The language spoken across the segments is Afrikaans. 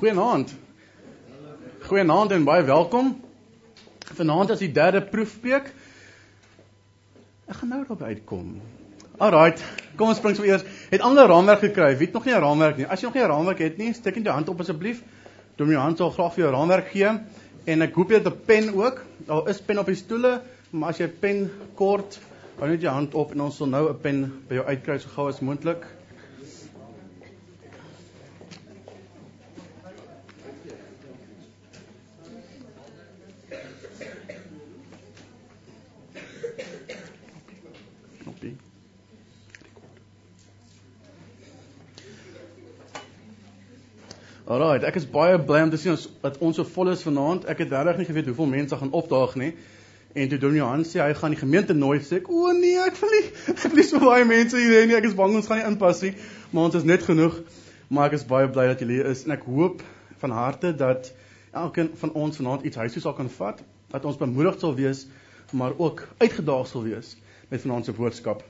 Goeienaand. Goeienaand en baie welkom. Vanaand is die derde proefpreek. Ek gaan nou daarby uitkom. Alraight, kom ons spring so eers. Het almal 'n raamwerk gekry? Wie het nog nie 'n raamwerk nie? As jy nog nie 'n raamwerk het nie, steek net jou hand op asseblief. Doen my hand sal graag vir jou raamwerk gee en ek hoop jy het 'n pen ook. Daar is pen op die stoele, maar as jy pen kort, hou net jou hand op en ons sal nou 'n pen by jou uitkry so gou as moontlik. Alraai, ek is baie bly om te sien ons dat ons so vol is vanaand. Ek het regtig nie geweet hoeveel mense gaan opdaag nie. En toe doen Johan sê hy gaan die gemeente nooi sê ek, "O nee, ek wil nie ek wil nie so baie mense hier nie. Ek is bang ons gaan nie inpas nie." Maar ons is net genoeg. Maar ek is baie bly dat julle hier is en ek hoop van harte dat elkeen van ons vanaand iets huis toe sal kan vat, dat ons bemoedig sal wees, maar ook uitgedaag sal wees met vanaand se boodskap.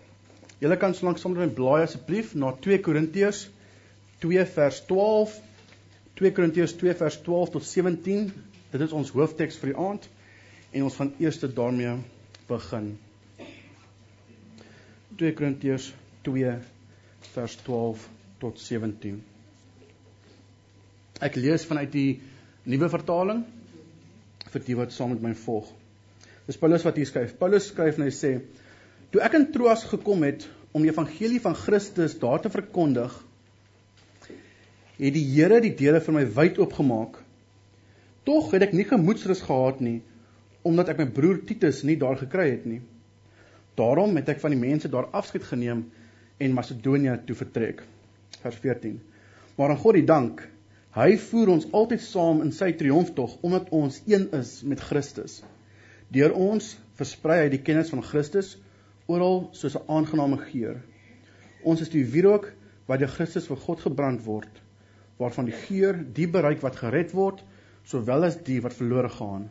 Julle kan so lank sommer met blaai asseblief na 2 Korintiërs 2 vers 12 2 Korintiërs 2 vers 12 tot 17. Dit is ons hoofteks vir die aand en ons gaan eers daarmee begin. 2 Korintiërs 2 vers 12 tot 17. Ek lees vanuit die nuwe vertaling vir die wat saam met my volg. Dis Paulus wat hier skryf. Paulus skryf en hy sê: "Toe ek in Troas gekom het om die evangelie van Christus daar te verkondig, het die Here die deure vir my wyd oopgemaak. Tog het ek nie gemoedsrus gehad nie omdat ek my broer Titus nie daar gekry het nie. Daarom het ek van die mense daar afskeid geneem en Macedonië toe vertrek. Vers 14. Maar aan God die dank, hy voer ons altyd saam in sy triomftog omdat ons een is met Christus. Deur ons versprei hy die kennis van Christus oral soos 'n aangename geur. Ons is die wierook wat deur Christus vir God gebrand word waarvan die geur die bereik wat gered word, sowel as die wat verlore gaan.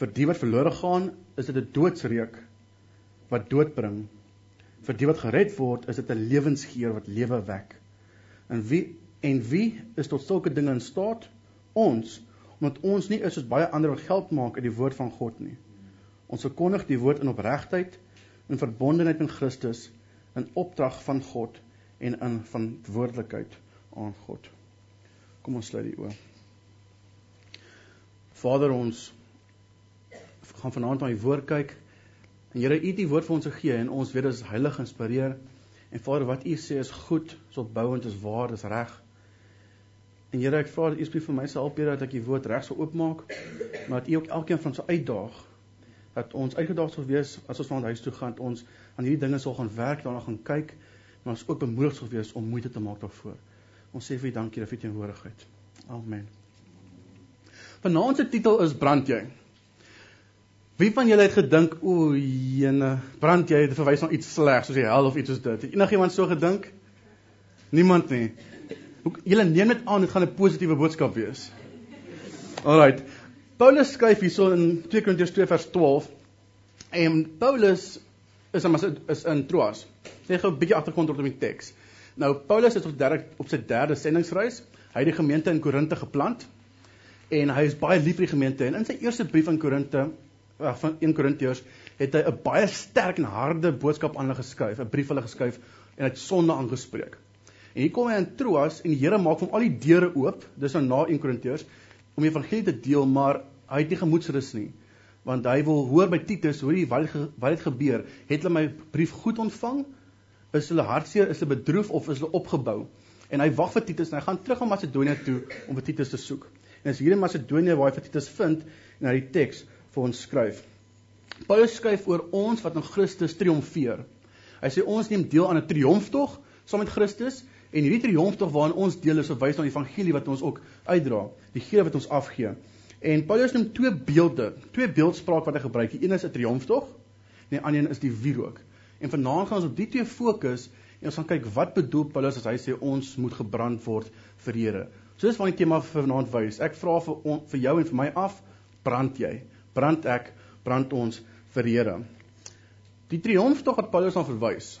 Vir die wat verlore gaan, is dit 'n doodsreuk wat dood bring. Vir die wat gered word, is dit 'n lewensgeur wat lewe wek. En wie en wie is tot sulke dinge in staat? Ons, omdat ons nie is soos baie ander wat geld maak uit die woord van God nie. Ons verkondig die woord in opregtheid en verbondenheid met Christus in opdrag van God en in verantwoordelikheid aan God. Kom ons sluit die oë. Vader ons gaan vanaand na u woord kyk. En Here, u het die woord vir ons gegee en ons weet dit is heilig geïnspireer. En Vader, wat u sê is goed, is opbouend, is waar, is reg. En Here, ek vra dat u asseblief vir my sal help dat ek die woord reg sal oopmaak, maar dat u ook elkeen van ons uitdaag dat ons uitgedaag sal wees as ons van huis toe gaan, ons aan hierdie dinge sal gaan werk, daarna gaan kyk, maar ons ook bemoedig sal wees om moeite te maak daarvoor. Ons sê vir U dankie vir U teenwoordigheid. Amen. Vanaand se titel is brand jy. Wie van julle het gedink o, jene, brand jy, dit verwys na iets slegs soos die hel of iets soos dit. Het enigiemand so gedink? Niemand nie. Hoe julle neem dit aan dit gaan 'n positiewe boodskap wees. Alraight. Paulus skryf hierso in 2 Korintiërs 2 vers 12 en Paulus is in is in Troas. Sê gou 'n bietjie agtergrond rondom die teks. Nou Paulus is op derde op sy derde sendingsreis. Hy het die gemeente in Korinte geplant en hy is baie lief vir die gemeente en in sy eerste brief aan Korinte van 1 Korintiërs het hy 'n baie sterk en harde boodskap aan hulle geskryf, 'n brief hulle geskryf en hy het sonde aangespreek. En hier kom hy in Troas en die Here maak hom al die deure oop, dis nou na 1 Korintiërs om die evangelie te deel, maar hy het nie gemoedsrus nie want hy wil hoor by Titus hoe die wat het gebeur. Het hulle my brief goed ontvang? Is hulle hartseer, is hulle bedroef of is hulle opgebou? En hy wag vir Titus en hy gaan terug na Macedonië toe om vir Titus te soek. En as hier in Macedonië waar hy vir Titus vind en hy die teks vir ons skryf. Paulus skryf oor ons wat in Christus triomfeer. Hy sê ons neem deel aan 'n triomftog saam met Christus en hierdie triomftog waarin ons deel is verwys na die evangelie wat ons ook uitdra, die gee wat ons afgee. En Paulus noem twee beelde, twee beeldspraak wat hy gebruik. Die een is 'n triomftog en die ander een is die wierook. En vanaand gaan ons op die twee fokus en ons gaan kyk wat bedoel Paulus as hy sê ons moet gebrand word vir die Here. So dis wat die tema vir vanaand wys. Ek vra vir on, vir jou en vir my af, brand jy? Brand ek? Brand ons vir die Here? Die triomftog wat Paulus aan verwys.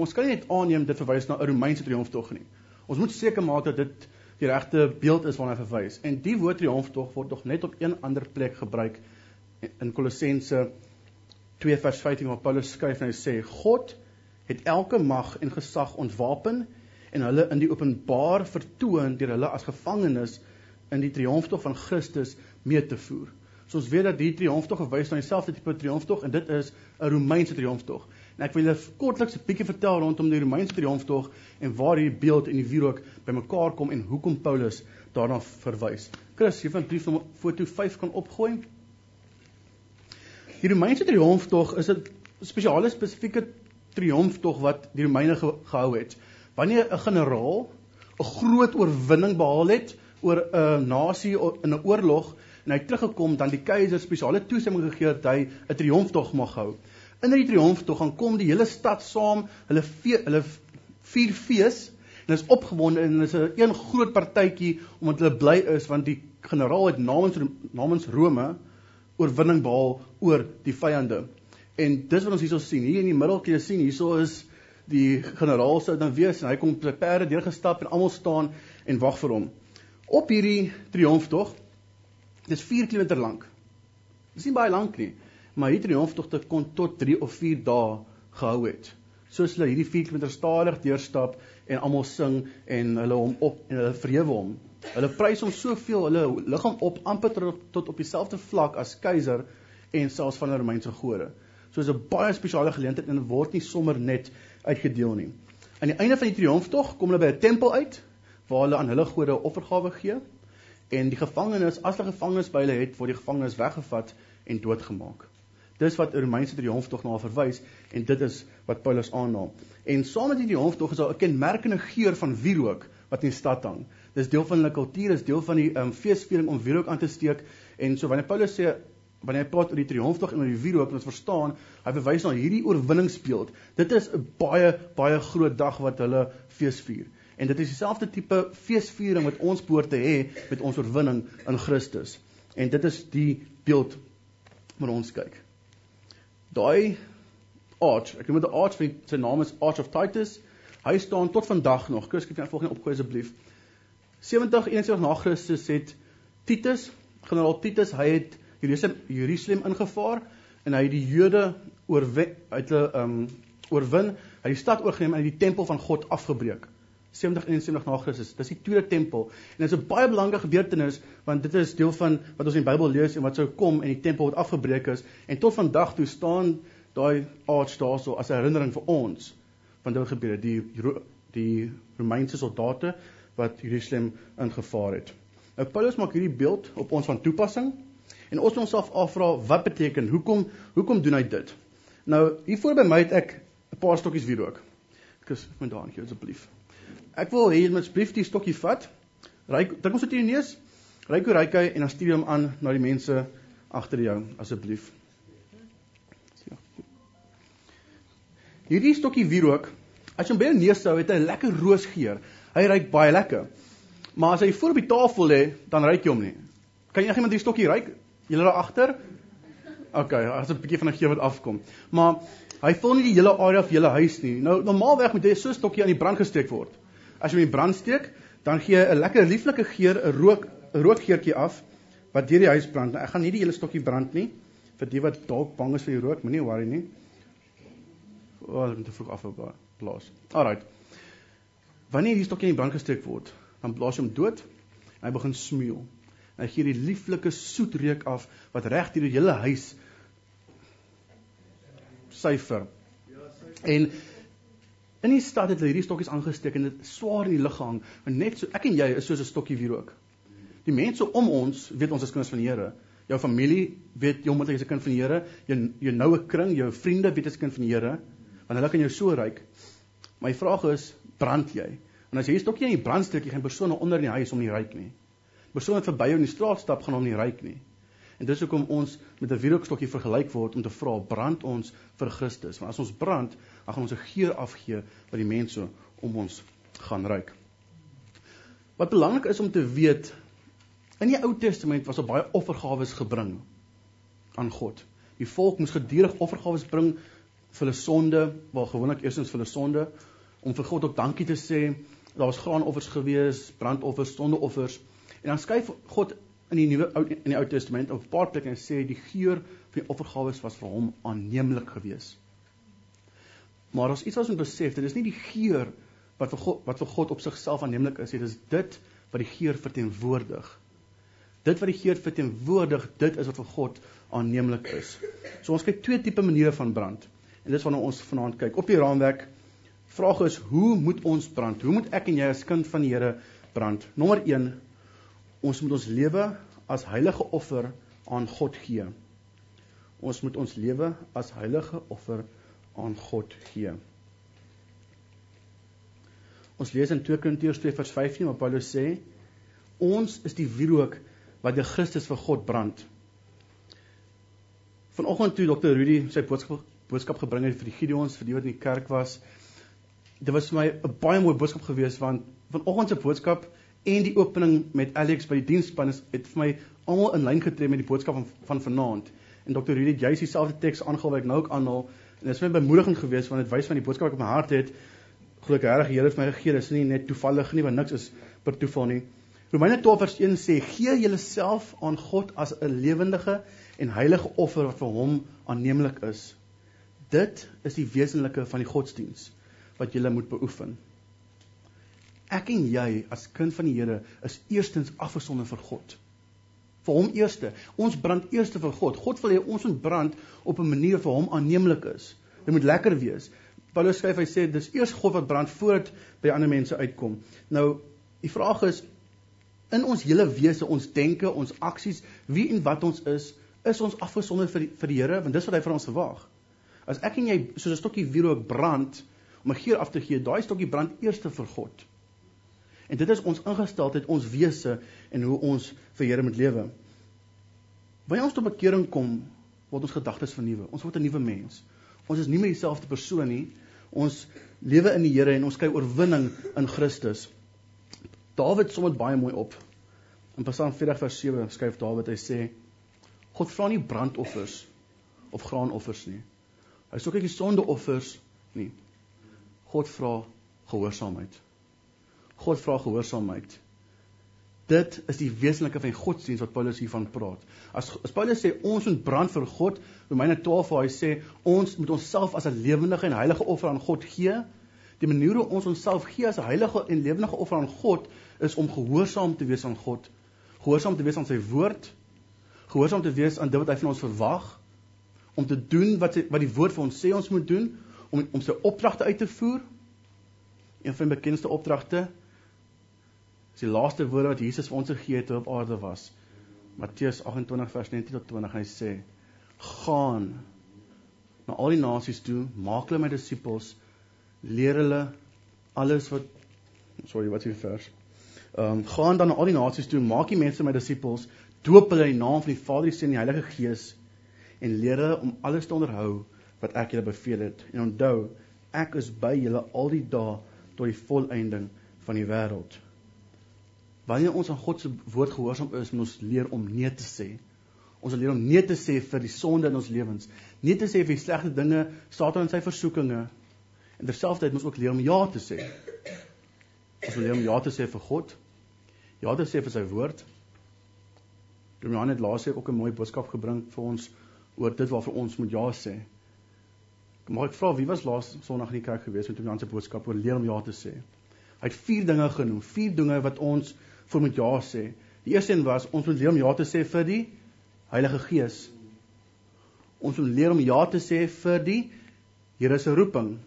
Ons kan nie net aanneem dit verwys na 'n Romeinse triomftog nie. Ons moet seker maak dat dit die regte beeld is waarna hy verwys. En die woord triomftog word nog net op een ander plek gebruik in Kolossense 2 vers 15 waar Paulus skryf en hy sê God het elke mag en gesag ontwapen en hulle in die openbaar vertoon deur hulle as gevangenes in die triomftog van Christus mee te voer. So ons weet dat die triomftog verwys na dieselfde tipe triomftog en dit is 'n Romeinse triomftog. En ek wil julle kortliks 'n bietjie vertel rondom die Romeinse triomftog en waar hierdie beeld en die wierook bymekaar kom en hoekom Paulus daarna verwys. Chris, jy van brief om foto 5 kan opgooi. Die Romeinse triomftog is 'n spesiale spesifieke triomftog wat die Romeine ge gehou het. Wanneer 'n generaal 'n groot oorwinning behaal het oor 'n nasie in 'n oorlog en hy teruggekom dan die keiser spesiale toestemming gegee dat hy 'n triomftog mag hou. In hierdie triomftog gaan kom die hele stad saam, hulle vee, hulle vier fees en is opgewonde en is 'n een groot partytjie omdat hulle bly is want die generaal het namens namens Rome oorwinning behaal oor die vyande. En dis wat ons hierso sien. Hier in die middel kan jy sien hierso is die generaal sou dan wees en hy kom op sy perde deurgestap en almal staan en wag vir hom. Op hierdie triomftog dis 4 km lank. Dis nie baie lank nie, maar hierdie triomftogte kon tot 3 of 4 dae gehou het. Soos hulle hierdie 4 km stadig deurstap en almal sing en hulle hom op en hulle vrewe hom. Hulle prys hom soveel, hulle lig hom op amper tot op dieselfde vlak as keiser en selfs van Romeinse gode. So is 'n baie spesiale geleentheid en word nie sommer net uitgedeel nie. Aan die einde van die triomftog kom hulle by 'n tempel uit waar hulle aan hulle gode offergawe gee en die gevangenes, as hulle gevangenes by hulle het, word die gevangenes weggevat en doodgemaak. Dis wat die Romeinse triomftog na verwys en dit is wat Paulus aanhaal. En saam met die triomftog is daar 'n kenmerkende geur van wierook wat in die stad hang. Dis deel van hulle kultuur, is deel van die um, feesviering om wierook aan te steek en so wanneer Paulus sê wanneer hy praat oor die triomftog en oor die wierook, moet ons verstaan, hy verwys na hierdie oorwinningsbeeld. Dit is 'n baie baie groot dag wat hulle feesvier. En dit is dieselfde tipe feesviering wat ons behoort te hê met ons oorwinning in Christus. En dit is die beeld wat ons kyk. Daai arch, ek noem dit 'n arch, sy naam is Arch of Titus. Hy staan tot vandag nog. Chris, kan jy volgende opgooi asseblief? 70 71 na Christus het Titus, generaal Titus, hy het Jerusalem Jerusalem ingevaar en hy het die Jode oorwin uit hulle um, oorwin, hy het die stad oorgeneem en die tempel van God afgebreek. 7071 na Christus. Dis die tweede tempel. En dit is 'n baie belangrike gebeurtenis want dit is deel van wat ons in die Bybel lees en wat sou kom en die tempel word afgebreek is en tot vandag toe staan daai arch daarso as 'n herinnering vir ons van dit gebeur die die Romeinse soldate wat Jerusalem ingevaar het. Nou Paulus maak hierdie beeld op ons van toepassing en ons moet onsself afvra wat beteken hoekom hoekom doen hy dit? Nou hier voor by my het ek 'n paar stokkies wierook. Ek is met daarin gee asseblief. Ek wil hê jy moet asseblief die stokkie vat. Ryk, druk ons dit in die neus. Ryk hoe ryk hy en dan stuur hom aan na die mense agter jou asseblief. Ja. Hierdie stokkie wierook, as jy hom by jou neus hou, het 'n lekker roosgeur. Hy ryk baie lekker. Maar as hy voor op die tafel lê, dan ryk jy hom nie. Kan jy iemand die stokkie ryk? Julle daar agter? OK, as 'n bietjie van 'n geur wat afkom. Maar hy vul nie die hele area van julle huis nie. Nou normaalweg moet jy so 'n stokkie aan die brand gesteek word. As jy hom in brand steek, dan gee 'n lekker lieflike geur, 'n rook, 'n rookgeurtjie af wat deur die huis brand. Nou, ek gaan nie die hele stokkie brand nie vir die wat dalk bang is vir die rook, moenie worry nie. O, oh, moet te vroeg af op blaas. Alrite. Wanneer die stokkie in brand gesteek word, dan blaas jy hom dood en hy begin smeul. Hy gee die lieflike soet reuk af wat reg deur die hele huis syfer. En In die stad het hulle hierdie stokkies aangesteek en dit swaar in die lug gehang, en net so ek en jy is soos 'n stokkie wierook. Die mense om ons weet ons is kinders van die Here. Jou familie weet jy omdat jy 'n kind van die Here, jou jou noue kring, jou vriende weet jy is 'n kind van die Here, want hulle kan jou so ryk. My vraag is, brand jy? En as jy 'n stokkie in die brand steek, jy gaan persone onder in die huis om nie ryk nie. Persone wat verby jou in die straat stap gaan hom nie ryk nie. En dis hoekom ons met 'n wierookstokkie vergelyk word om te vra brand ons vir Christus. Want as ons brand, dan gaan ons 'n geur afgee wat die mense om ons gaan ruik. Wat belangrik is om te weet, in die Ou Testament was daar baie offergawes gebring aan God. Die volk moes gedurig offergawes bring vir hulle sonde, waar gewoonlik eerstens vir hulle sonde om vir God op dankie te sê Daar was graanoffers gewees, brandoffers, sondeoffers. En dan skryf God in die nuwe in die Ou Testament op 'n paar plekke en sê die geur van die offergawes was vir hom aanneemlik geweest. Maar as iets wat ons moet besef, dit is nie die geur wat vir God wat vir God op sigself aanneemlik is nie, dit is dit wat die geur verteenwoordig. Dit wat die geur verteenwoordig, dit is wat vir God aanneemlik is. So ons kyk twee tipe maniere van brand. En dis waarna ons vanaand kyk. Op die raamwerk vraag is hoe moet ons brand? Hoe moet ek en jy as kind van die Here brand? Nommer 1 ons moet ons lewe as heilige offer aan God gee. Ons moet ons lewe as heilige offer aan God gee. Ons lees in 2 Korintiërs 2 vers 15 waar Paulus sê ons is die wierook wat die Christus vir God brand. Vanoggend toe Dr. Rudy sy boodskap boodskap gebring het vir die Gideons vir die wat in die kerk was. Dit was vir my 'n baie mooi boodskap geweest want vanoggend se boodskap en die opening met Alex by die diensspan is het vir my almal in lyn getree met die boodskap van van vanaand. En Dr. Rudy het juist dieselfde teks aangehaal wat ek nou ook aanhaal en dit is my bemoediging geweest want dit wys van die boodskap wat ek op my hart het. Gelukkig reg die Here het my gegee, dis nie net toevallig nie want niks is per toeval nie. Romeine 12 vers 1 sê: "Gee julleself aan God as 'n lewendige en heilige offer wat vir hom aanneemlik is." Dit is die wesenlike van die godsdiens wat jy moet beoefen. Ek en jy as kind van die Here is eerstens afgesonder vir God. Vir hom eerste. Ons brand eerste vir God. God wil hê ons moet brand op 'n manier vir hom aanneemlik is. Dit moet lekker wees. Paulus skryf hy sê dis eers God wat brand voordat by ander mense uitkom. Nou die vraag is in ons hele wese, ons denke, ons aksies, wie en wat ons is, is ons afgesonder vir die, vir die Here want dis wat hy van ons verwag. As ek en jy soos 'n stokkie wierook brand om 'n geur af te gee, daai stokkie brand eerste vir God. En dit is ons ingesteldheid, ons wese en hoe ons vir Here moet lewe. Wanneer ons tot bekering kom, word ons gedagtes vernuwe. Ons word 'n nuwe mens. Ons is nie meer dieselfde persoon nie. Ons lewe in die Here en ons kry oorwinning in Christus. Dawid som dit baie mooi op. In Psalm 40 vers 7 skryf Dawid, hy sê: God vra nie brandoffers of graanoffers nie. Hy soek nie sondeoffers nie. God vra gehoorsaamheid. God vra gehoorsaamheid. Dit is die wesenlike van die godsdienst wat Paulus hiervan praat. As, as Paulus sê ons moet brand vir God, Romeine 12 waar hy sê ons moet onsself as 'n lewendige en heilige offer aan God gee. Die manier hoe ons onsself gee as 'n heilige en lewendige offer aan God is om gehoorsaam te wees aan God. Gehoorsaam te wees aan sy woord. Gehoorsaam te wees aan dit wat hy van ons verwag om te doen wat sy, wat die woord vir ons sê ons moet doen om om sy opdragte uit te voer. Een van die bekendste opdragte is die laaste woorde wat Jesus vir ons gegee het op aarde was. Matteus 28 vers 19 tot 20 hy sê: "Gaan na al die nasies toe, maak hulle my disippels, leer hulle alles wat sorry, wat is die vers? Ehm um, gaan dan na al die nasies toe, maak die mense my disippels, doop hulle in die naam van die Vader, die Seun en die Heilige Gees en leer hulle om alles te onderhou wat ek julle beveel het. En onthou, ek is by julle al die dae tot die volëinding van die wêreld." Wanneer ons aan God se woord gehoorsaam is, moet ons leer om nee te sê. Ons leer om nee te sê vir die sonde in ons lewens. Nee te sê vir die slegte dinge, Satan en sy versoekinge. En terselfdertyd moet ons ook leer om ja te sê. Ons moet leer om ja te sê vir God. Ja te sê vir sy woord. Dominee het laasweek ook 'n mooi boodskap gebring vir ons oor dit waarvoor ons moet ja sê. Maar ek vra wie was laas Sondag in die kerk gewees met Dominee se boodskap oor leer om ja te sê. Hy het vier dinge genoem, vier dinge wat ons vir moet ja sê. Die eerste een was ons moet leer om ja te sê vir die Heilige Gees. Ons moet leer om ja te sê vir die Here se roeping.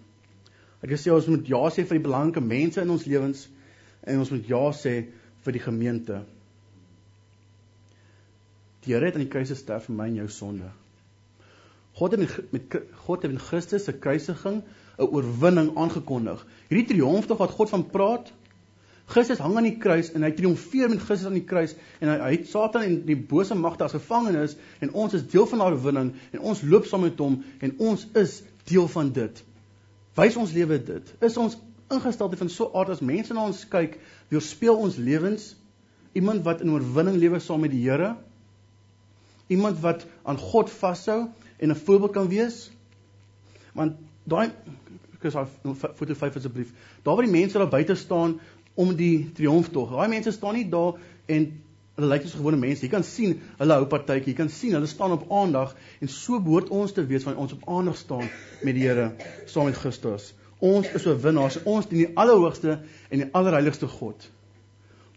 Ek sê ons moet ja sê vir die belangrike mense in ons lewens en ons moet ja sê vir die gemeente. Die Here het aan die kruis gesterf vir my en jou sonde. God het met, met God het in Christus se kruisiging 'n oorwinning aangekondig. Hierdie triomftog wat God van praat, Christus hang aan die kruis en hy triomfeer met Christus aan die kruis en hy, hy het Satan en die bose magte as gevangenes en ons is deel van daardie oorwinning en ons loop saam met hom en ons is deel van dit. Wys ons lewe dit. Is ons ingesteldheid van so aard as mense na ons kyk, weerspieël ons lewens iemand wat in oorwinning lewe saam met die Here? Iemand wat aan God vashou en 'n voorbeeld kan wees? Want daai kus af foto 5 asseblief. Daar waar die mense daar buite staan om die triomftog. Daai mense staan nie daar en hulle lyk soos gewone mense. Jy kan sien hulle hou partytjie, jy kan sien hulle staan op aandag en so behoort ons te wees wanneer ons op aandag staan met die Here saam met Christus. Ons is oorwinnaars. Ons dien die Allerhoogste en die Allerheiligste God.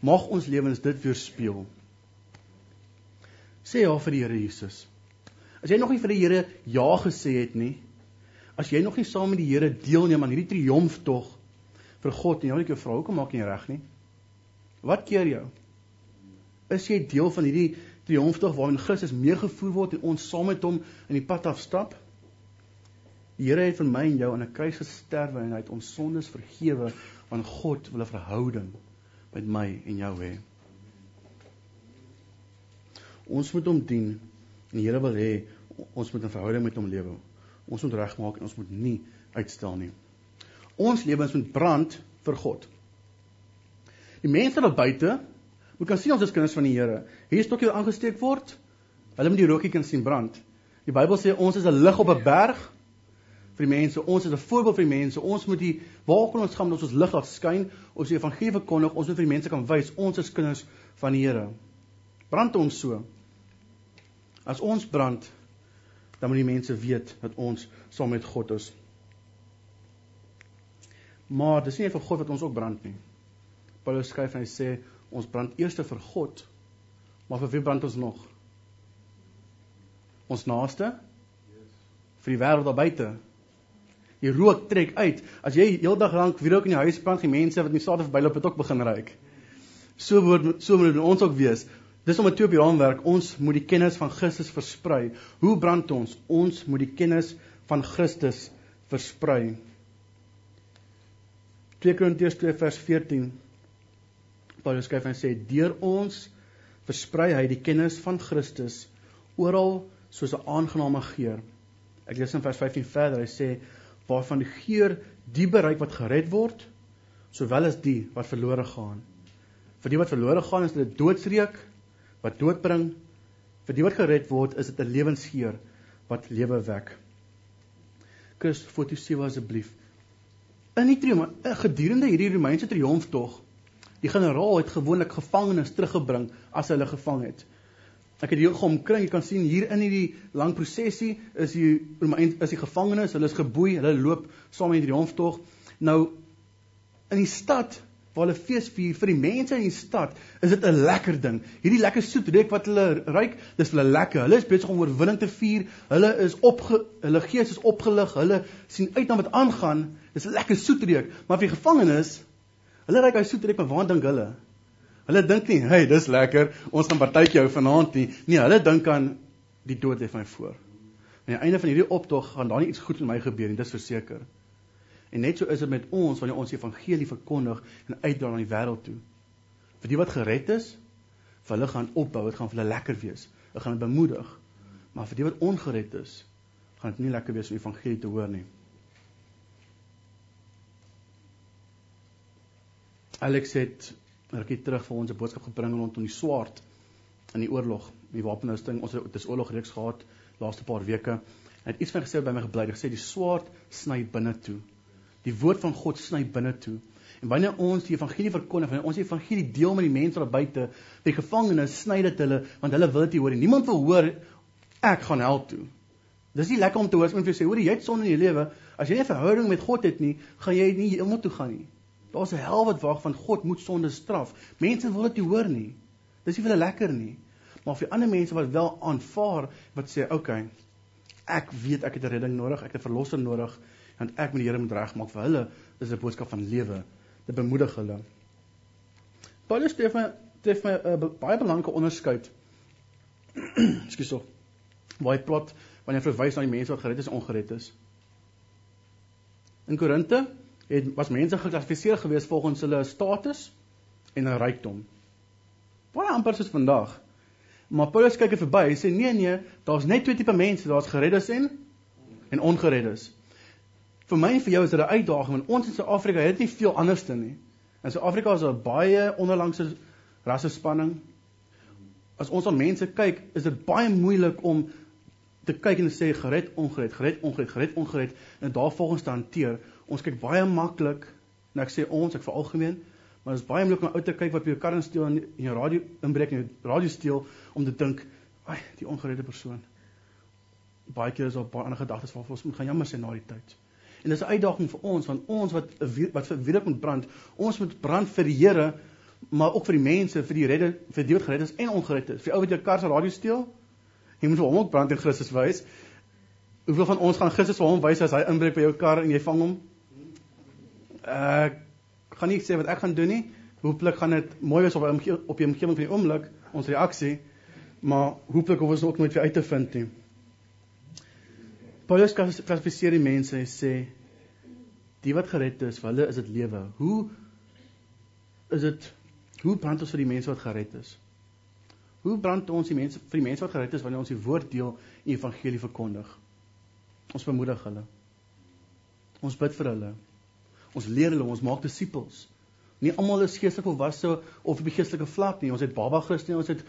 Mag ons lewens dit weerspieël. Sê ja vir die Here Jesus. As jy nog nie vir die Here ja gesê het nie, as jy nog nie saam met die Here deelneem aan hierdie triomftog vir God en jy wil ek jou vra hoekom maak jy nie reg nie? Wat keer jou? Is jy deel van hierdie triomftog waarin Christus meegevoer word en ons saam met hom in die pad afstap? Die Here het vir my en jou aan 'n kruis gesterwe en hy het ons sondes vergewe want God wil 'n verhouding met my en jou hê. Ons moet hom dien en die Here wil hê ons moet 'n verhouding met hom lewe. Ons moet regmaak en ons moet nie uitstel nie. Ons lewens moet brand vir God. Die mense daar buite moet kan sien ons is kinders van die Here. Hier is stokkie aangesteek word. Hulle moet die rookie kan sien brand. Die Bybel sê ons is 'n lig op 'n berg vir die mense. Ons is 'n voorbeeld vir die mense. Ons moet die waar kan ons gaan met ons lig laat skyn? Ons die evangelie verkondig. Ons moet vir die mense kan wys ons is kinders van die Here. Brand ons so. As ons brand, dan moet die mense weet dat ons saam met God is. Maar dis nie vir God wat ons ook brand nie. Paulus skryf en hy sê ons brand eers vir God. Maar vir wie brand ons nog? Ons naaste? Vir die wêreld daar buite. Die rook trek uit. As jy heeldag lank wierook in die huis brand, die mense wat nie saad of byloop het ook begin ruik. So word so moet ons ook wees. Dis om 'n twee op die raamwerk. Ons moet die kennis van Christus versprei. Hoe brand ons? Ons moet die kennis van Christus versprei. 2 Korintiërs 2 vers 14 Paulus skryf en sê deur ons versprei hy die kennis van Christus oral soos 'n aangename geur. Ek lees in vers 15 verder. Hy sê waarvan die geur die bereik wat gered word sowel as die wat verlore gaan. Vir die wat verlore gaan is dit 'n doodsreuk wat dood bring. Vir die wat gered word is dit 'n lewensgeur wat lewe wek. Kus foto 7 asseblief in die triomf eh, gedurende hierdie Romeinse triomftog die generaal het gewoonlik gevangenes teruggebring as hulle gevang het. Ek het hier geomkring, jy kan sien hier in hierdie lang prosesie is die Romein is die gevangenes, hulle is geboei, hulle loop saam met die triomftog. Nou in die stad waar hulle fees vier vir die mense in die stad, is dit 'n lekker ding. Hierdie lekker soet reuk wat hulle ruik, dis hulle lekker. Hulle is besig om oorwinning te vier. Hulle is opge hulle gees is opgelig. Hulle sien uit na wat aangaan. Dis 'n lekker soet reuk. Maar vir gevangenes, hulle ruik daai soet reuk, maar waar dink hulle? Hulle dink nie, "Hey, dis lekker. Ons gaan partytjie hou vanaand nie." Nee, hulle dink aan die dood lê van my voor. Aan die einde van hierdie optog gaan daar nie iets goed met my gebeur nie, dis verseker. En net so is dit met ons wanneer ons die evangelie verkondig en uitdra na die wêreld toe. Vir die wat gered is, vir hulle gaan opbou, dit gaan vir hulle lekker wees. Dit gaan hulle bemoedig. Maar vir die wat ongered is, gaan dit nie lekker wees om die evangelie te hoor nie. Alex het rukkie terug vir ons 'n boodskap gebring rondom die swaard in die oorlog, die wapenrusting. Ons het dis oorlog reeks gehad laaste paar weke. Hy het iets van gesê by my gebly, gesê die swaard sny binne toe. Die woord van God sny binne toe. En wanneer ons die evangelie verkondig, wanneer ons die evangelie deel met die mense daar buite, by gevangenes, sny dit hulle want hulle wil dit hoor. Niemand wil hoor ek gaan hel toe. Dis nie lekker om te hoor as iemand vir jou sê, hoor jy het sonde in jou lewe. As jy nie 'n verhouding met God het nie, gaan jy nie hemel toe gaan nie. Daar's 'n hel wat wag van God moet sonde straf. Mense wil dit nie hoor nie. Dis nie vir hulle lekker nie. Maar vir ander mense wat wel aanvaar wat sê, "Oké, okay, ek weet ek het 'n redding nodig, ek het 'n verlosser nodig." Want ek met die Here moet regmaak vir hulle is 'n boodskap van lewe te bemoedig hulle. Paulus tref my tref my 'n uh, baie belangrike onderskeid. Ekskuus so. Waar hy praat wanneer hy verwys na die mense wat gered is en ongered is. In Korinte het was mense geklassifiseer gewees volgens hulle status en 'n rykdom. Baie amper soos vandag. Maar Paulus kyk er verby en sê nee nee, daar's net twee tipe mense, daar's gereddes en en ongereddes vir my en vir jou is dit 'n uitdaging want ons in Suid-Afrika het nie veel anderste nie. In Suid-Afrika is daar baie onderlangse rasse spanning. As ons aan mense kyk, is dit baie moeilik om te kyk en te sê gered, ongered, gered, ongered, gered, ongered en daar volgens te hanteer. Ons kyk baie maklik, en ek sê ons, ek veralgemeen, Maar dit is baie moeilik om uit te kyk wat by jou kar insteel en jou radio inbreek en jou radio steel om te dink, "Ag, die ongeredde persoon." Baie keer is daar baie ander gedagtes waarvan ons moet gaan jammer sê na die tyd. En dis 'n uitdaging vir ons want ons wat wat vir wie moet brand, ons moet brand vir die Here, maar ook vir die mense, vir die redde, vir die wat gered is en ongered is. Vir ou wat jou kar se radio steel, jy moet vir hom ook brand in Christus wys. Hoeveel van ons gaan Christus vir hom wys as hy inbreek by jou kar en jy vang hom? Ek gaan nie sê wat ek gaan doen nie. Hooplik gaan dit mooi wees op op die omgewing van die oomblik, ons reaksie, maar hooplik hoef ons ook nooit weer uit te vind nie. Paulus klassifiseer die mense en sê die wat gered is, hulle is dit lewe. Hoe is dit hoe brand ons vir die mense wat gered is? Hoe brand ons die mense vir die mense wat gered is wanneer ons die woord deel die evangelie verkondig? Ons bemoedig hulle. Ons bid vir hulle. Ons leer hulle, ons maak disippels. Nie almal is geestelik volwasse of op die geestelike vlak nie. Ons het baba Christen, ons het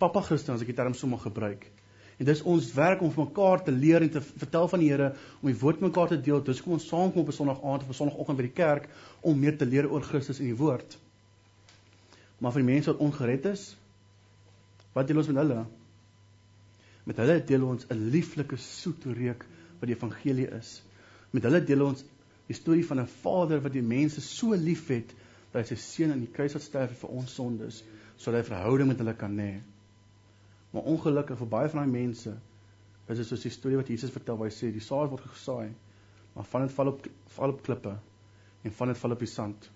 papa Christen as ek die term sommer gebruik. En dis ons werk om vir mekaar te leer en te vertel van die Here, om die woord mekaar te deel. Dis kom ons saamkom op 'n Sondag aand of 'n Sondagoggend by die kerk om meer te leer oor Christus en die woord. Maar vir die mense wat ongered is, wat deel ons met hulle? Met hulle deel ons 'n lieflike soet reuk wat die evangelie is. Met hulle deel ons die storie van 'n Vader wat die mense so liefhet dat hy sy seun aan die kruis het sterf vir ons sondes sodat hy verhouding met hulle kan hê. Maar ongelukkig vir baie van daai mense is dit soos die storie wat Jesus vertel waar hy sê die saad word gesaai, maar van dit val op val op klippe en van dit val op die sand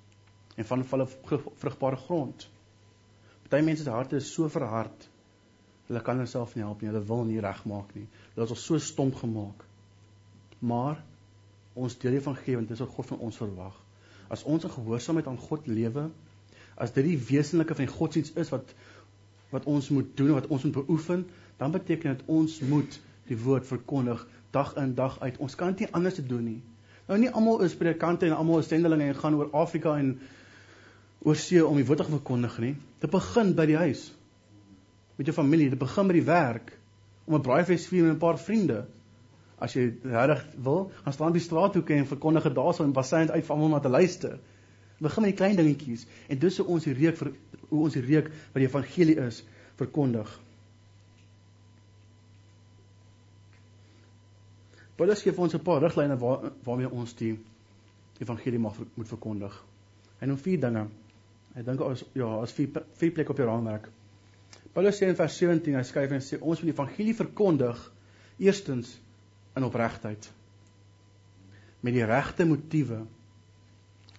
en van dit val op vrugbare grond. Party mense se harte is so verhard. Hulle kan hulself nie help nie. Hulle wil nie regmaak nie. Hulle is al so stomp gemaak. Maar ons deel die evangelie want dit is wat God van ons verwag. As ons in gehoorsaamheid aan God lewe, as dit die wesenlike van die godsdienst is wat wat ons moet doen en wat ons moet beoefen, dan beteken dit ons moet die woord verkondig dag in dag uit. Ons kan dit nie anders doen nie. Nou nie almal is predikante en almal is sendelinge en gaan oor Afrika en oor see om die woord te verkondig nie. Dit begin by die huis. Met jou familie, dit begin by die werk om 'n braaifees vier met 'n paar vriende as jy regtig wil, gaan staan by die straathoeke en verkondig dit daarso en basyn uit vir almal om te luister. Begin met die klein dingetjies en dis hoe ons die reuk vir hoe ons die reuk wat die evangelie is verkondig. Paulus gee vir ons 'n paar riglyne waar waarmee ons die evangelie mag moet verkondig. Hy noem vier dinge. Hy dink as ja, as vier vier plekke op die raamwerk. Paulus sê in vers 17, hy skryf en sê ons moet die evangelie verkondig eerstens in opregtheid met die regte motiewe.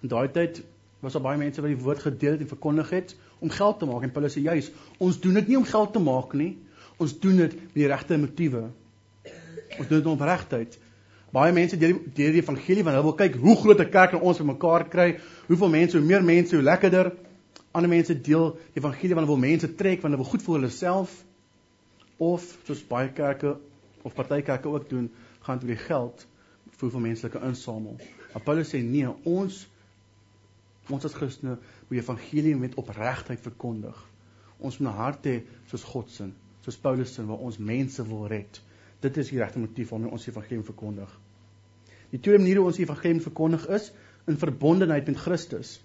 In daai tyd was daar baie mense wat die woord gedeel het en verkondig het om geld te maak en Paulus sê juis, ons doen dit nie om geld te maak nie. Ons doen dit met die regte motiewe. Ons doen dit om opregtheid. Baie mense deel die, die evangelie want hulle wil kyk hoe groot 'n kerk ons vir mekaar kry, hoeveel mense, hoe meer mense, hoe lekkerder. Ander mense deel die evangelie want hulle wil mense trek want hulle wil goed vir hulle self of soos baie kerke of party kerke ook doen, gaan oor die geld vir hoeveel menslike insamel. Paulus sê nee, ons ons as Christene moet die evangelie met opregtheid verkondig. Ons moet 'n hart hê soos God se, soos Paulus se waar ons mense wil red. Dit is die regte motief waarmee ons die evangelie verkondig. Die tweede manier hoe ons die evangelie verkondig is in verbondenheid met Christus.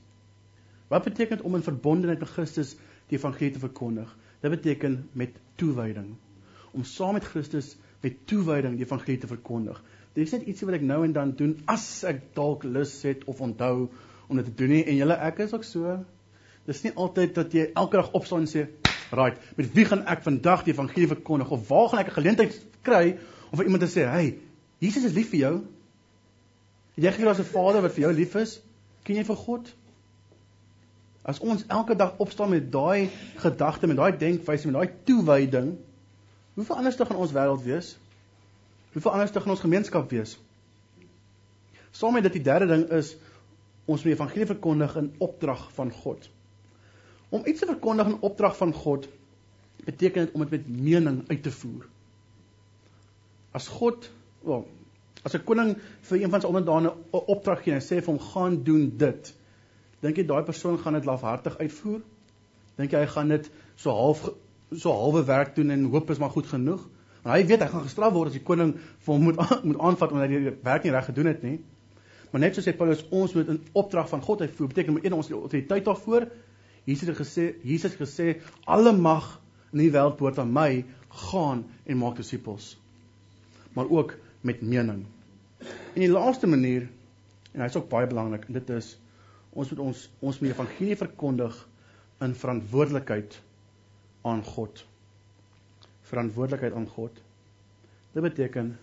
Wat beteken dit om in verbondenheid met Christus die evangelie te verkondig? Dit beteken met toewyding. Om saam met Christus met toewyding die evangelie te verkondig. Dit is net ietsie wat ek nou en dan doen as ek dalk lus het of onthou om dit te doen nie en julle ek is ook so. Dis nie altyd dat jy elke dag opstaan en sê, "Right, met wie gaan ek vandag die evangelie verkondig of waar gaan ek 'n geleentheid kry om vir iemand te sê, "Hey, Jesus is lief vir jou." Het jy gekry as 'n vader wat vir jou lief is? Ken jy vir God? As ons elke dag opstaan met daai gedagte, met daai denkwyse, met daai toewyding, Hoeveel anders te gaan ons wêreld wees? Hoeveel anders te gaan ons gemeenskap wees? Saam met dit die derde ding is ons moet die evangelie verkondig in opdrag van God. Om iets te verkondig in opdrag van God beteken dit om dit met mening uit te voer. As God, wel, as 'n koning vir een van sy onderdane 'n opdrag gee en sê vir hom gaan doen dit, dink jy daai persoon gaan dit lafhartig uitvoer? Dink jy hy gaan dit so half so halwe werk doen en hoop is maar goed genoeg. Want hy weet hy gaan gestraf word as die koning vir hom moet moet aanvat omdat hy die werk nie reg gedoen het nie. Maar net soos sê Paulus, ons moet in opdrag van God uitvoer. Beteken met een ons autoriteit daarvoor. Jesus het gesê, Jesus het gesê, alle mag in die wêreld behoort aan my, gaan en maak disippels. Maar ook met mening. En die laaste manier en hy's ook baie belangrik en dit is ons moet ons ons moet die evangelie verkondig in verantwoordelikheid aan God. Verantwoordelikheid aan God. Dit beteken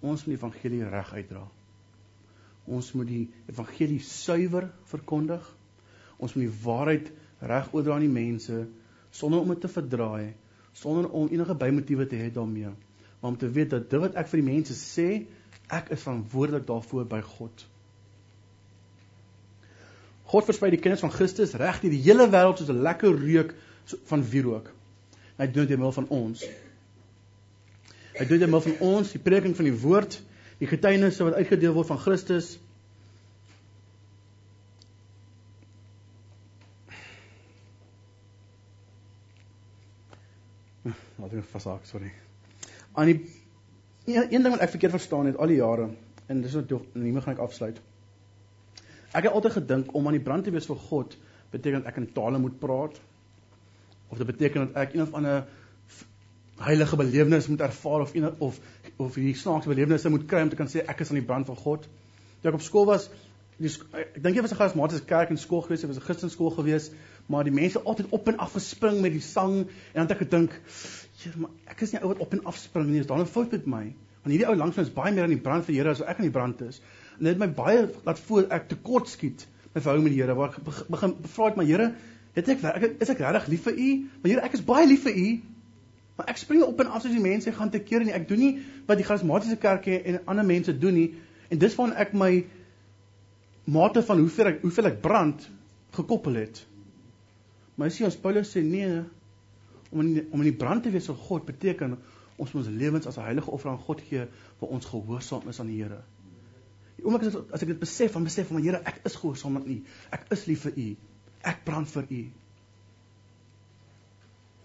ons moet die evangelie reg uitdra. Ons moet die evangelie suiwer verkondig. Ons moet die waarheid reg oordra aan die mense sonder om dit te verdraai, sonder om enige bymotiewe te hê daarmee, maar om te weet dat dit wat ek vir die mense sê, ek is verantwoordelik daarvoor by God. God versprei die kennis van Christus reg deur die hele wêreld soos 'n lekker reuk van wierook. Hy doen dit deur middel van ons. Hy doen dit deur middel van ons, die prediking van die woord, die getuienisse wat uitgedeel word van Christus. Wat ek vashaak, sorry. Aan die een, een ding wat ek verkeerd verstaan het al die jare en dis net nie meer gaan ek afsluit. Ek het altyd gedink om aan die brand te wees vir God beteken dat ek in tale moet praat of dit beteken dat ek een of ander heilige belewenis moet ervaar of of of hierdie snaakse belewennisse moet kry om te kan sê ek is aan die brand van God. Toe ek op skool was, die, ek dink jy was 'n charismatiese kerk en skool gewees, dit was 'n Christelike skool gewees, maar die mense altyd op en af gespring met die sang en dan het ek gedink, "Here, maar ek is nie ou wat op en af spring nie, is daar 'n fout met my?" Want hierdie ou langs my is baie meer aan die brand vir Here as ek aan die brand is. En dit het my baie laat voel ek tekort skiet my verhouding met die Here waar ek begin vra ek my Here, het ek, ek is ek regtig lief vir U? Maar Here, ek is baie lief vir U. Maar ek spring op en af soos die mense gaan te keer nie. Ek doen nie wat die charismatiese kerke en ander mense doen nie. En dis van ek my mate van hoeveel ek hoeveel ek brand gekoppel het. Maar jy ons Paulus sê nee om in die, om in die brand te wees vir God beteken ons moet ons lewens as 'n heilige offer aan God gee waar ons gehoorsaam is aan die Here. Die oomblik as, as ek dit besef, dan besef ek maar Here, ek is gehoorsaam aan U. Ek is lief vir U. Ek brand vir U.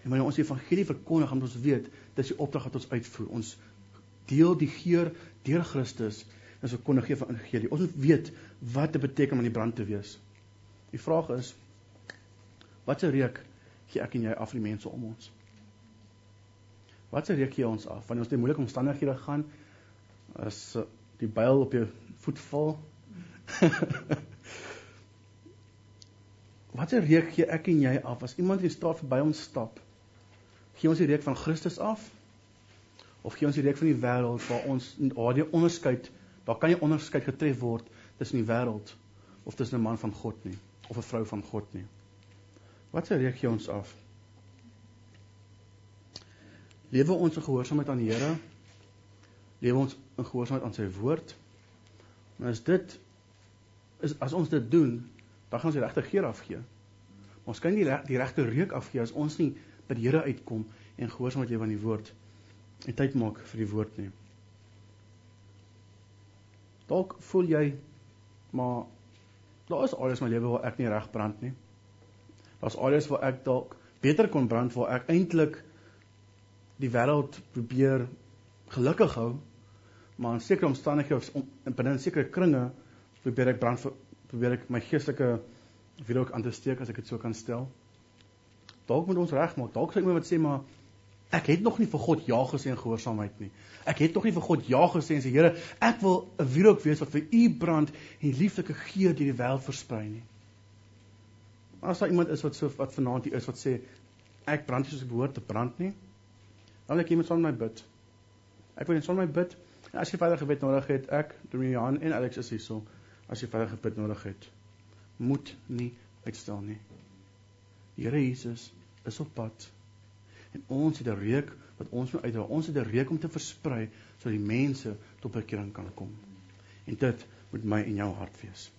En wanneer ons die evangelie verkondig, dan ons weet dis die opdrag wat ons uitvoer. Ons deel die geur deur Christus as ons kondig gee van evangelie. Ons moet weet wat dit beteken om in die brand te wees. Die vraag is watse reuk gee ek en jy af vir die mense om ons? Watse reuk gee ons af wanneer ons deur moeilike omstandighede gaan as die byl op jou voet val? Watse reuk gee ek en jy af as iemand die straat verby ons stap? Gee ons die reuk van Christus af? Of gee ons die reuk van die wêreld waar ons daardie onderskeid, daar kan nie onderskeid getref word tussen die wêreld of tussen 'n man van God nie of 'n vrou van God nie. Wat se reuk gee ons af? Lewe ons in gehoorsaamheid aan die Here? Lewe ons in gehoorsaamheid aan sy woord? Maar as dit is as ons dit doen, dan gaan ons die regte geur afgee. Ons kan nie die regte reuk afgee as ons nie by die Here uitkom en gehoorsaam wat jy van die woord en tyd maak vir die woord nie. Dalk voel jy maar daar is alles in my lewe waar ek nie reg brand nie. Daar's alles waar ek dalk beter kon brand waar ek eintlik die wêreld probeer gelukkig hou, maar in sekere omstandighede of in binne sekere kringe probeer ek brand probeer ek my geestelike wil ook aan te steek as ek dit so kan stel dalk moet ons regmaak. Dalk sê iemand wat sê maar ek het nog nie vir God ja gesê in gehoorsaamheid nie. Ek het nog nie vir God ja gesê en sê Here, ek wil 'n wierook wees wat vir U brand en lieflike geur deur die wêreld versprei nie. As daar iemand is wat so wat vanaand hier is wat sê ek brand nie soos ek behoort te brand nie, dan wil ek iemand saam met my bid. Ek wil net saam met my bid. En as jy verder gebed nodig het, ek, Dominee en Alex is hierso. As jy verder gebed nodig het, moet nie uitstel nie. Here Jesus, is op pad. En ons het 'n reuk wat ons moet uitdra. Ons het 'n reuk om te versprei sodat die mense tot bekering kan kom. En dit moet my en jou hart wees.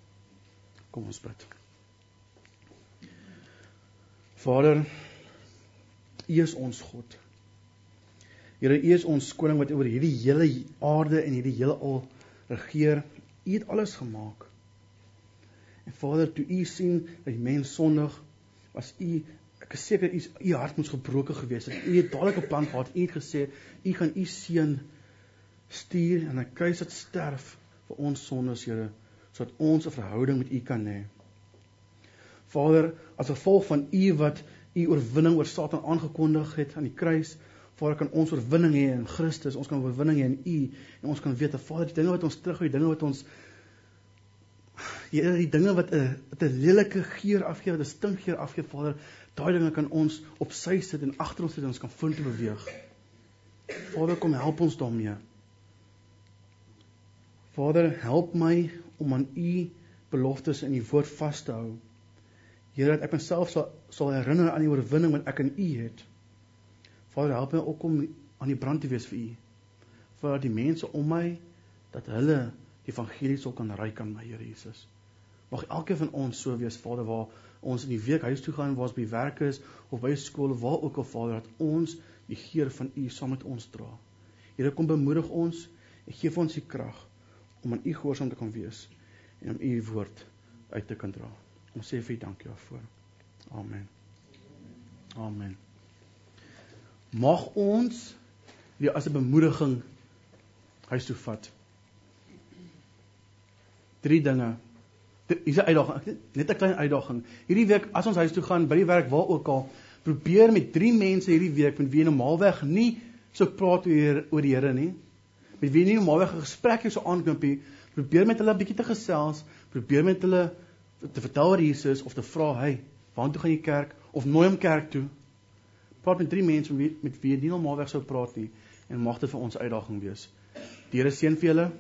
Kom ons bid. Vader, U is ons God. Here, U is ons koning wat oor hierdie hele aarde en hierdie hele al regeer. U het alles gemaak. En Vader, toe U sien dat die mens sondig, was U Ek is seker u u hart moes gebroken gewees het. U het dadelik 'n plan gehad. U het gesê u gaan u seun stuur en hy kruis het sterf vir ons sondes, Here, sodat ons 'n verhouding met U kan hê. Vader, as gevolg van U wat U oorwinning oor Satan aangekondig het aan die kruis, Vader kan ons oorwinning hê in Christus, ons kan oorwinning hê in U en ons kan weet dat Vader, die dinge wat ons terughou, die dinge wat ons Here, die dinge wat 'n 'n lelike geur afgee, wat 'n stinkgeur afgee, Vader, daai dinge kan ons op sy sit en agter ons sit en ons kan vorentoe beweeg. Vader, kom help ons daarmee. Vader, help my om aan u beloftes in u woord vas te hou. Here, dat ek myself sal sal herinner aan die oorwinning wat ek in u het. Vader, help my ook om aan die brand te wees vir u. Vir die mense om my dat hulle die evangelie sal kan ry kan my Here Jesus. Mag elkeen van ons so wees, Vader, waar ons in die week huis toe gaan, waar ons by werk is of by skool of waar ook al Vader, dat ons die geur van u saam met ons dra. Here, kom bemoedig ons en gee vir ons die krag om aan u gehoorsaam te kan wees en om u woord uit te kan dra. Ons sê vir u dankie daarvoor. Amen. Amen. Mag ons weer as 'n bemoediging huis toe vat. Drie dinge. Hier's 'n uitdaging, net 'n klein uitdaging. Hierdie week as ons huis toe gaan, by die werk waar ook al, probeer met drie mense hierdie week met wie normaalweg nie so praat oor oor die Here nie met wie nie normaalweg 'n gesprek jy so aanknop nie, probeer met hulle 'n bietjie te gesels, probeer met hulle te vertel oor Jesus of te vra, "Hey, waartoe gaan jy kerk?" of nooi hom kerk toe. Praat met drie mense met wie, met wie jy nie normaalweg sou praat nie en mag dit vir ons uitdaging wees. Die Here seën vir julle.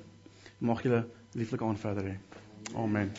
Mag julle lieflik aan verder hê. Amen.